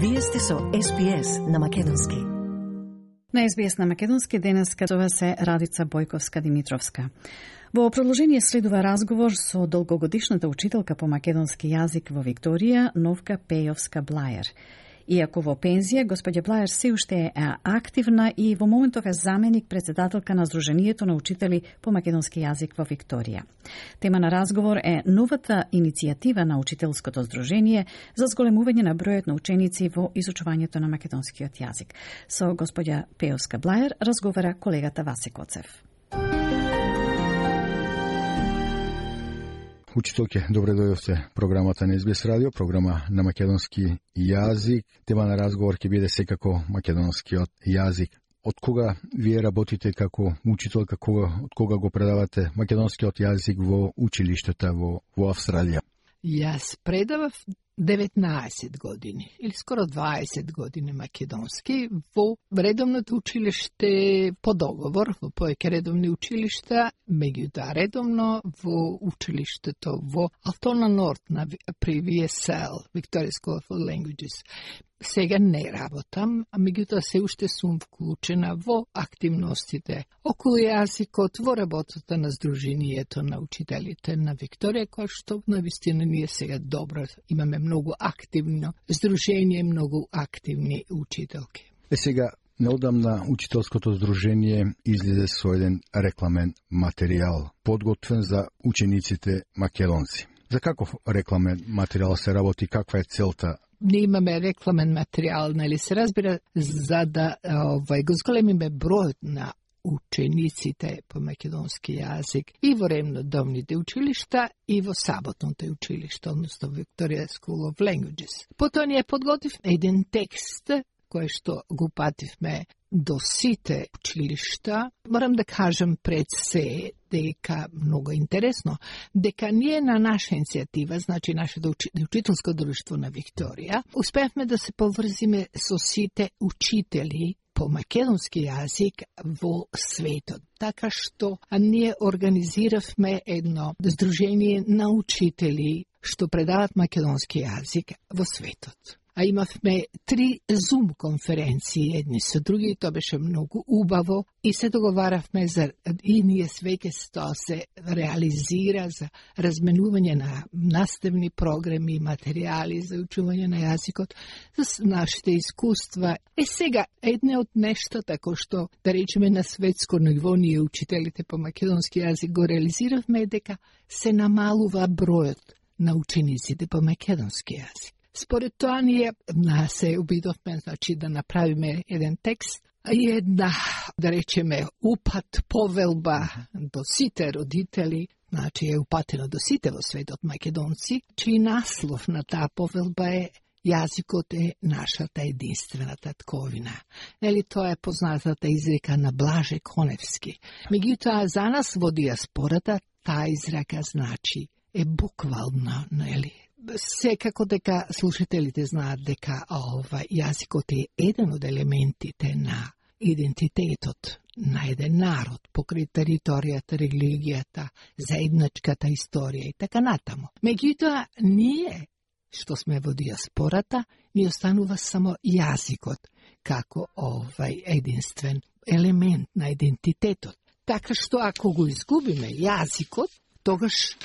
Вие сте со СПС на Македонски. На СБС на Македонски денес катува се Радица Бојковска Димитровска. Во продолжение следува разговор со долгогодишната учителка по македонски јазик во Викторија, Новка Пејовска Блајер. Иако во пензија, господја Блајер се уште е активна и во моментов е заменик председателка на Сдруженијето на учители по македонски јазик во Викторија. Тема на разговор е новата иницијатива на Учителското здружение за зголемување на бројот на ученици во изучувањето на македонскиот јазик. Со господја Пеовска Блајер разговара колегата Васе Коцев. Учителке, добре дојдовте програмата на СБС радио, програма на македонски јазик. Тема на разговор ќе биде секако македонскиот јазик. Од кога вие работите како учителка, кога, од кога го предавате македонскиот јазик во училиштата во, во Австралија? Јас предавав 19 години или скоро 20 години македонски во редовното училиште по договор во поеќе редовни училишта, меѓутоа редовно во училиштето во Алтона Норт на при VSL, Victoria School for Languages сега не работам, а меѓутоа се уште сум вклучена во активностите околу јазикот во работата на Сдруженијето на учителите на Викторија, која што на вистина ние сега добро имаме многу активно Сдружение, многу активни учителки. Е сега Неодамна Учителското здружение излезе со еден рекламен материјал, подготвен за учениците македонци. За каков рекламен материјал се работи, каква е целта не имаме рекламен материјал, нели се разбира, за да овај, го зголемиме бројот на учениците по македонски јазик и во ремнодомните училишта и во саботното училишта, односно Victoria School of Languages. Потоа ние подготвив еден текст кое што го пативме до сите училишта, морам да кажам пред се дека многу интересно, дека ние на наша иницијатива, значи нашето учителско друштво на Викторија, успевме да се поврзиме со сите учители по македонски јазик во светот. Така што ние организиравме едно здружение на учители што предават македонски јазик во светот а имавме три Zoom конференции едни со други, тоа беше многу убаво и се договаравме за и ние свеќе тоа се реализира за разменување на наставни програми и материјали за учување на јазикот, за нашите искуства. Е сега, едне од нештата тако што, да речеме на светско ниво, ние учителите по македонски јазик го реализиравме дека се намалува бројот на учениците по македонски јазик. Според тоа ние на се обидовме значи да направиме еден текст и една да речеме упат повелба до сите родители значи е упатено до сите во светот македонци, чиј наслов на таа повелба е Јазикот е нашата единствена татковина. Нели тоа е познатата изрека на Блаже Коневски. Меѓутоа за нас во диаспората таа изрека значи е буквално, нели, Секако дека слушателите знаат дека ова јазикот е еден од елементите на идентитетот на еден народ, покрај територијата, религијата, заедничката историја и така натаму. Меѓутоа, ние, што сме во диаспората, ни останува само јазикот, како овај единствен елемент на идентитетот. Така што ако го изгубиме јазикот, тогаш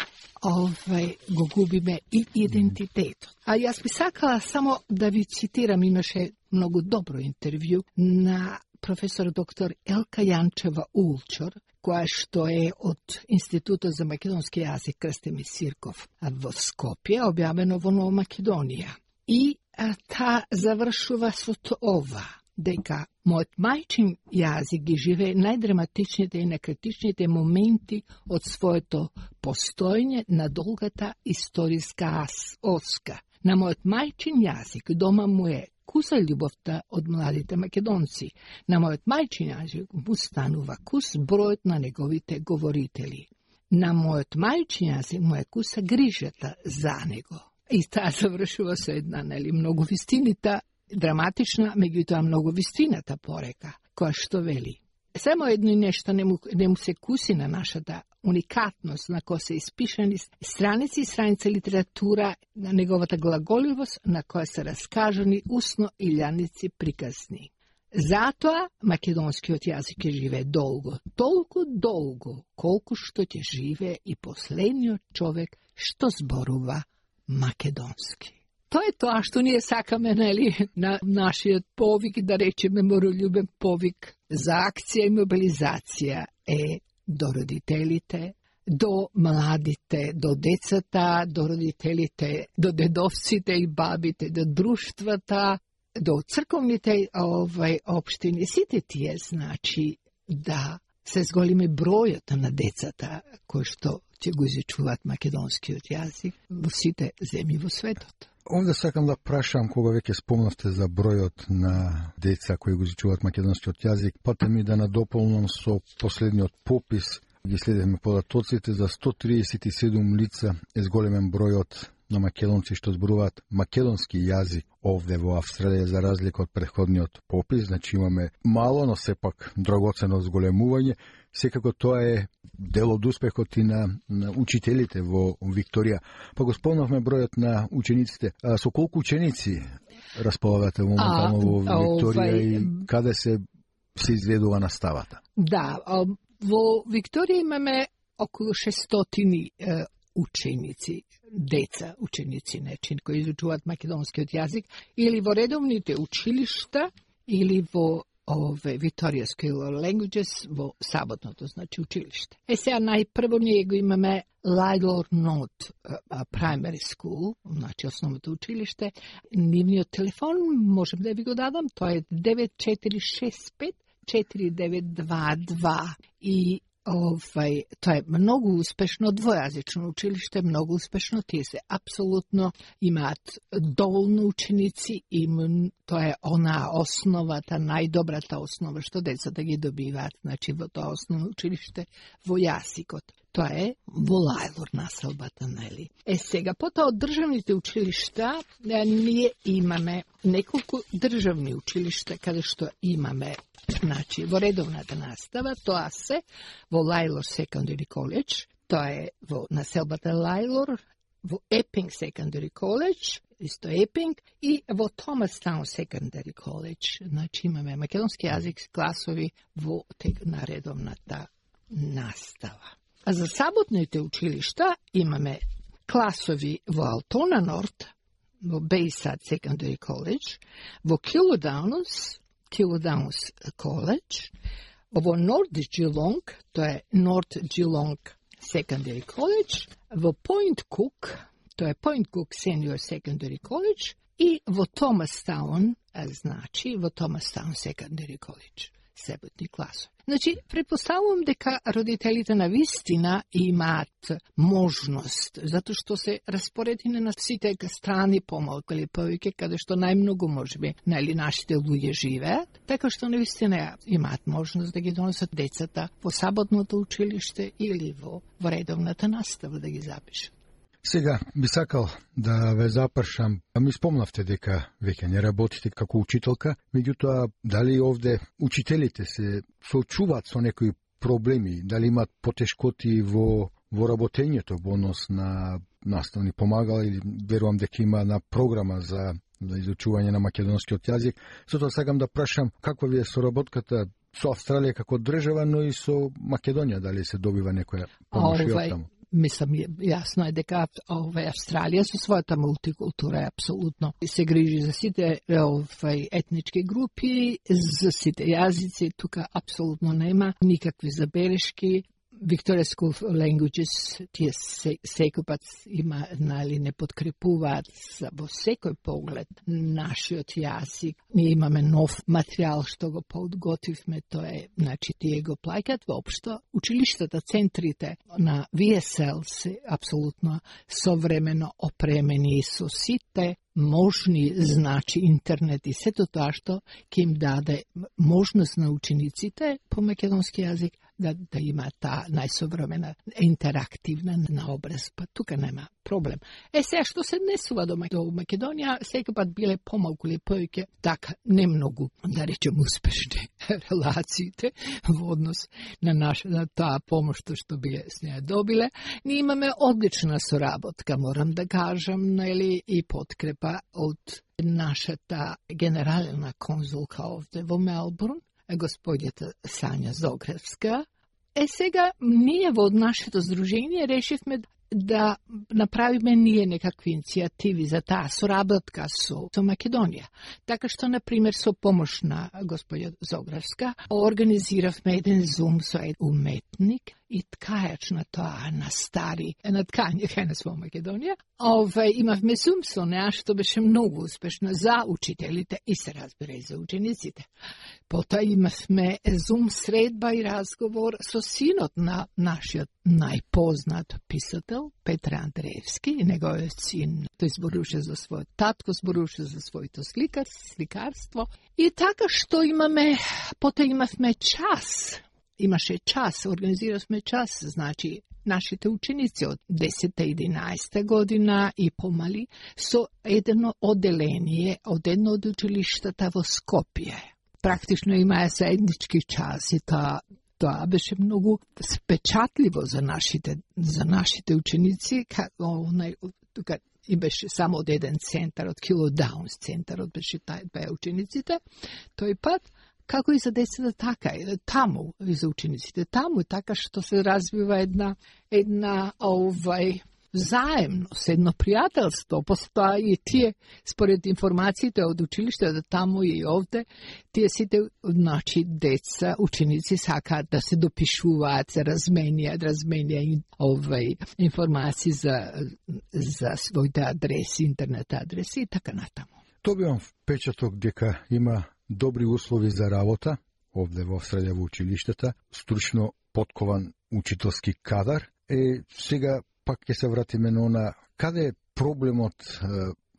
овај, го губиме и идентитетот. А јас би сакала само да ви цитирам, имаше многу добро интервју на професор доктор Елка Јанчева Улчор, која што е од Институтот за македонски јазик Крстеми Сирков во Скопје, објавено во Нова Македонија. И а, та завршува со ова дека мојот мајчин јазик ги живее најдраматичните и некритичните моменти од своето постојње на долгата историска оска. На мојот мајчин јазик дома му е куса љубовта од младите македонци. На мојот мајчин јазик му станува кус бројот на неговите говорители. На мојот мајчин јазик му е куса грижата за него. И таа завршува со една, нели, многу вистинита драматична, меѓутоа многу вистината порека, која што вели. Само едно нешто не му, не му се куси на нашата уникатност на која се испишани страници и страница литература на неговата глаголивост на која се раскажани усно и љаници приказни. Затоа македонскиот јазик ќе живее долго, толку долго, колку што ќе живе и последниот човек што зборува македонски. Тоа е тоа што ние сакаме, нели, на нашиот повик, да речеме моролюбен повик за акција и мобилизација е до родителите, до младите, до децата, до родителите, до дедовците и бабите, до друштвата, до црковните овај општини, сите тие значи да се зголеми бројот на децата кои што ќе го изучуваат македонскиот јазик во сите земји во светот. Овде сакам да прашам кога веќе спомнавте за бројот на деца кои го изучуваат македонскиот јазик, пате ми да надополнам со последниот попис ги следевме податоците за 137 лица е зголемен бројот на македонци што зборуваат македонски јазик овде во Австралија за разлика од предходниот попис, значи имаме мало, но сепак драгоцено зголемување. Секако тоа е дел од успехот и на, на учителите во Викторија. Па го спомнавме бројот на учениците. А, со колку ученици располагате моментално во Викторија и каде се се изведува наставата? Да, во Викторија имаме околу 600 ученици деца, ученици нечин, кои изучуваат македонскиот јазик, или во редовните училишта, или во ове Victoria School of Languages во саботното, значи училиште. Е сега најпрво ние го имаме Lydor Not Primary School, значи основното училиште. Нивниот телефон можем да ви го дадам, тоа е 9465 4922 и ovaj, to je mnogo uspešno dvojazično učilište, mnogo uspešno ti se apsolutno imat dovoljno učenici i to je ona osnova, ta najdobra ta osnova što deca da gi dobivat, znači to osnovno učilište vojasikot. Тоа е во Лајлор населбата, нели? Е сега, потоа од државните училишта, ние имаме неколку државни училишта каде што имаме Значи, во редовната настава, тоа се во Лајлор Secondary College, тоа е во населбата Лајлор, во Епинг Secondary College, исто Епинг, и во Томастаун Secondary College. Значи, имаме македонски јазик класови во тег на редовната настава. А за саботните училишта имаме класови во Алтона Норт, во Бейсад Секондари College, во Килодаунс, Килодаунс Коледж, во Норт Джилонг, тоа е Норт Джилонг Секондари College, во Пойнт Кук тоа е Пойнт Кук Сениор Секондари College, и во Томас Таун, значи во Томас Таун Секондари College себетни класови. Значи, предпоставувам дека родителите на вистина имаат можност, затоа што се распоредени на сите страни помалку или повеќе, каде што најмногу може би нели нашите луѓе живеат, така што на вистина имаат можност да ги донесат децата во саботното училиште или во, во редовната настава да ги запишат. Сега би сакал да ве запршам. Ми спомнавте дека веќе не работите како учителка, меѓутоа дали овде учителите се соочуваат со некои проблеми, дали имаат потешкоти во во работењето во однос на наставни помагала или верувам дека има на програма за за изучување на македонскиот јазик. Сото сакам да прашам каква ви е соработката со Австралија како држава, но и со Македонија, дали се добива некоја помош и таму? Мислам, јасно е дека ове Австралија со својата мултикултура е апсолутно се грижи за сите овај етнички групи, за сите јазици, тука апсолутно нема никакви забелешки. Victoria School Languages, тие секој пат има, нали, не подкрепуваат во секој поглед нашиот јазик. Ние имаме нов материјал што го подготвивме, тоа е, значи, тие го плаќаат воопшто. Училиштата, центрите на VSL се апсолутно современо опремени со сите можни, значи интернет и сето тоа што ќе им даде можност на учениците по македонски јазик да, да има таа најсовремена интерактивна наобразба. Па тука нема проблем. Е, сега, што се днесува до, до Македонија, секој пат биле помалку или повеќе, така, не многу, да речем, успешни релациите во однос на, наша, на таа помош што биле с неја добиле. Ние имаме одлична соработка, морам да кажам, нели, и подкрепа од нашата генерална конзулка овде во Мелбурн, господјата Сања Зогревска. Е сега, ние во нашето здружение решивме да направиме ние некакви иницијативи за таа соработка со, со Македонија. Така што, на пример, со помош на господја Зогревска, организиравме еден зум со еден уметник и ткајач на тоа на стари на ткање на своја Македонија. Ове имавме зум со неа што беше многу успешно за учителите и се разбира и за учениците. Потоа имавме зум средба и разговор со синот на нашиот најпознат писател Петра Андреевски и неговиот син. Тој зборуваше за својот татко, зборуваше за своето сликар, сликарство. И така што имаме, потоа имавме час имаше час, организиравме час, значи нашите ученици од 10-11 година и помали со едно оделение од едно од училиштата во Скопје. Практично имаа заеднички час и тоа тоа беше многу спечатливо за нашите за нашите ученици, како онај тука и беше само од еден центар, од Кило Даунс центарот беше тај беа учениците, тој пат како и за децата така, таму и за учениците, таму така што се развива една една овај заемност, едно пријателство, постоа и тие, според информациите од училиште, да таму и овде, тие сите, значи, деца, ученици сакаат да се допишуваат, се разменија, разменија овај информации за, за своите адреси, интернет адреси и така натаму. Добивам впечаток дека има добри услови за работа, овде во средја во училиштата, стручно подкован учителски кадар. Е, сега пак ќе се вратиме на она, каде е проблемот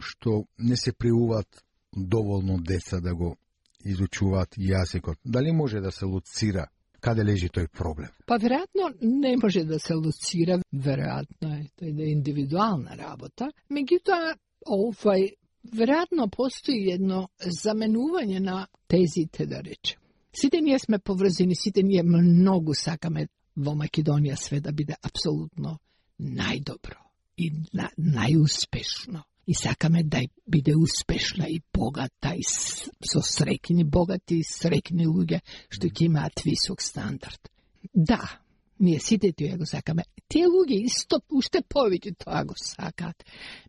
што не се приуваат доволно деца да го изучуваат јазикот? Дали може да се луцира каде лежи тој проблем? Па веројатно не може да се луцира, веројатно е тој да е индивидуална работа. Меѓутоа, овај веројатно постои едно заменување на тезите, да речем. Сите ние сме поврзени, сите ние многу сакаме во Македонија све да биде апсолутно најдобро и на, најуспешно. И сакаме да биде успешна и богата и со срекни богати и срекни луѓе што ќе имаат висок стандард. Да, ние сите тоа го сакаме. Тие луѓе исто уште повеќе тоа го сакаат.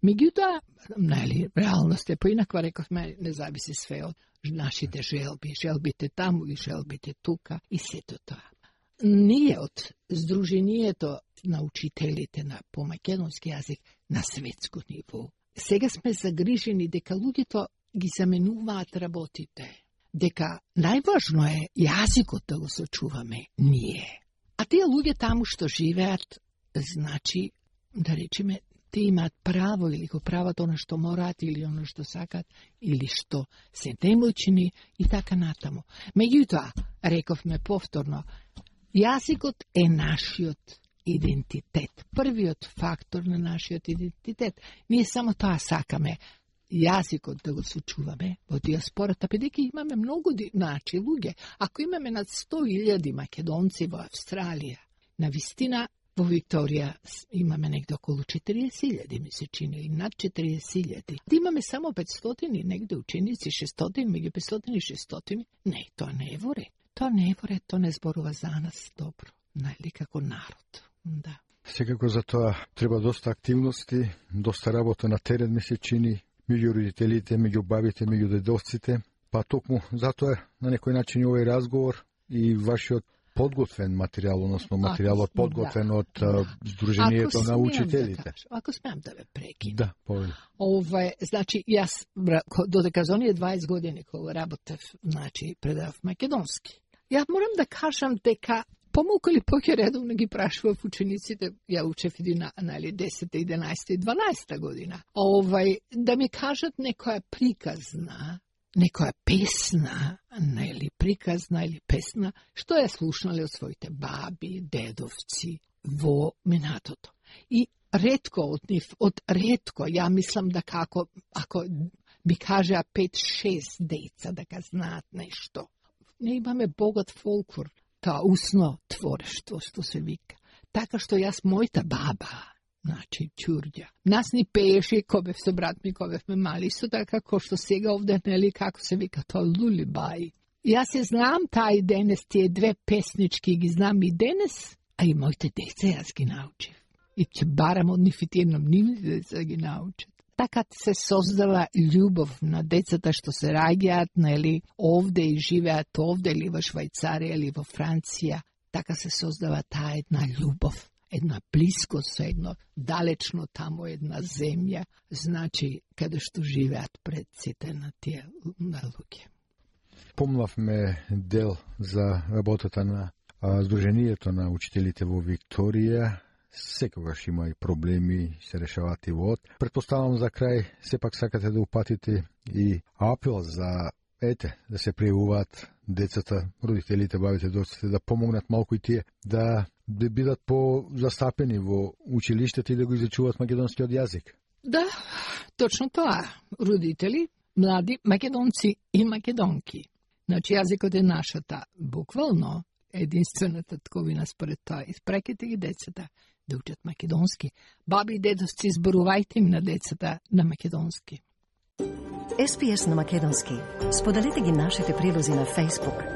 Меѓутоа, нали, реалност е поинаква, рековме, не зависи све од нашите желби, желбите таму и желбите тука и сето тоа. Ние од Сдруженијето на учителите на по македонски јазик на светско ниво. Сега сме загрижени дека луѓето ги заменуваат работите, дека најважно е јазикот да го сочуваме ние. А тие луѓе таму што живеат, значи, да речеме, те имаат право или го прават оно што мораат или оно што сакат или што се немоćни и така натаму. Меѓутоа, рековме повторно, јазикот е нашиот идентитет, првиот фактор на нашиот идентитет. Ние само тоа сакаме јазикот да го сочуваме во диаспората, бидејќи имаме многу значи луѓе. Ако имаме над 100.000 македонци во Австралија, на вистина Во Викторија имаме негде околу 40.000, ми се чини, или над 40.000. Да имаме само 500 негде ученици, 600, меѓу 500 и 600. Не, тоа не е во ред. Тоа не е во ред, тоа не зборува за нас добро, најли како народ. Да. Секако за тоа треба доста активности, доста работа на терен ми се чини, меѓу родителите, меѓу бабите, меѓу дедовците, па токму затоа на некој начин овој разговор и вашиот подготвен материјал, односно материјалот подготвен да, од да. Сдруженијето на учителите. Да кажу, ако смеам да ве прекинам. Да, повели. Ова значи, јас, додека за оние 20 години кога работев, значи, предав македонски. Ја морам да кажам дека помалку или поќе редовно ги прашував учениците, ја учев и на, нали, 10, 11 и 12 година, овај, да ми кажат некоја приказна некоја песна, или приказна или песна, што ја слушнале од своите баби, дедовци во минатото. И ретко од нив, од ретко, ја мислам да како, ако би кажеа 5-6 деца да га знаат нешто. Не имаме богат фолклор, та усно творештво, што се вика. Така што јас, мојта баба, значи чурѓа. Нас ни пееше кога бев со брат ми, кога бевме мали, исто така како што сега овде, нели, како се вика тоа лулибај. Јас се знам тај денес, тие две песнички ги знам и денес, а и моите деца јас ги научив. И ќе барам од нив и тие едном деца ги научат. Така се создава љубов на децата што се раѓаат, нели, овде и живеат овде или во Швајцарија или во Франција. Така се создава таа една љубов една близкост со едно далечно тамо една земја, значи каде што живеат предците на тие на луѓе. Помнавме дел за работата на Сдруженијето на учителите во Викторија. Секогаш има и проблеми, се решаваат и вод. Предпоставам за крај, сепак сакате да упатите и апел за ете, да се пријавуваат децата, родителите, бабите, доците, да помогнат малку и тие, да да бидат по-застапени во училиштето и да го изучуваат македонскиот јазик. Да, точно тоа. Родители, млади македонци и македонки. Значи, јазикот е нашата, буквално, единствената тковина според тоа. Испреките ги децата да учат македонски. Баби и дедовци, зборувајте им на децата на македонски. SPS на македонски. Споделете ги нашите прилози на Facebook,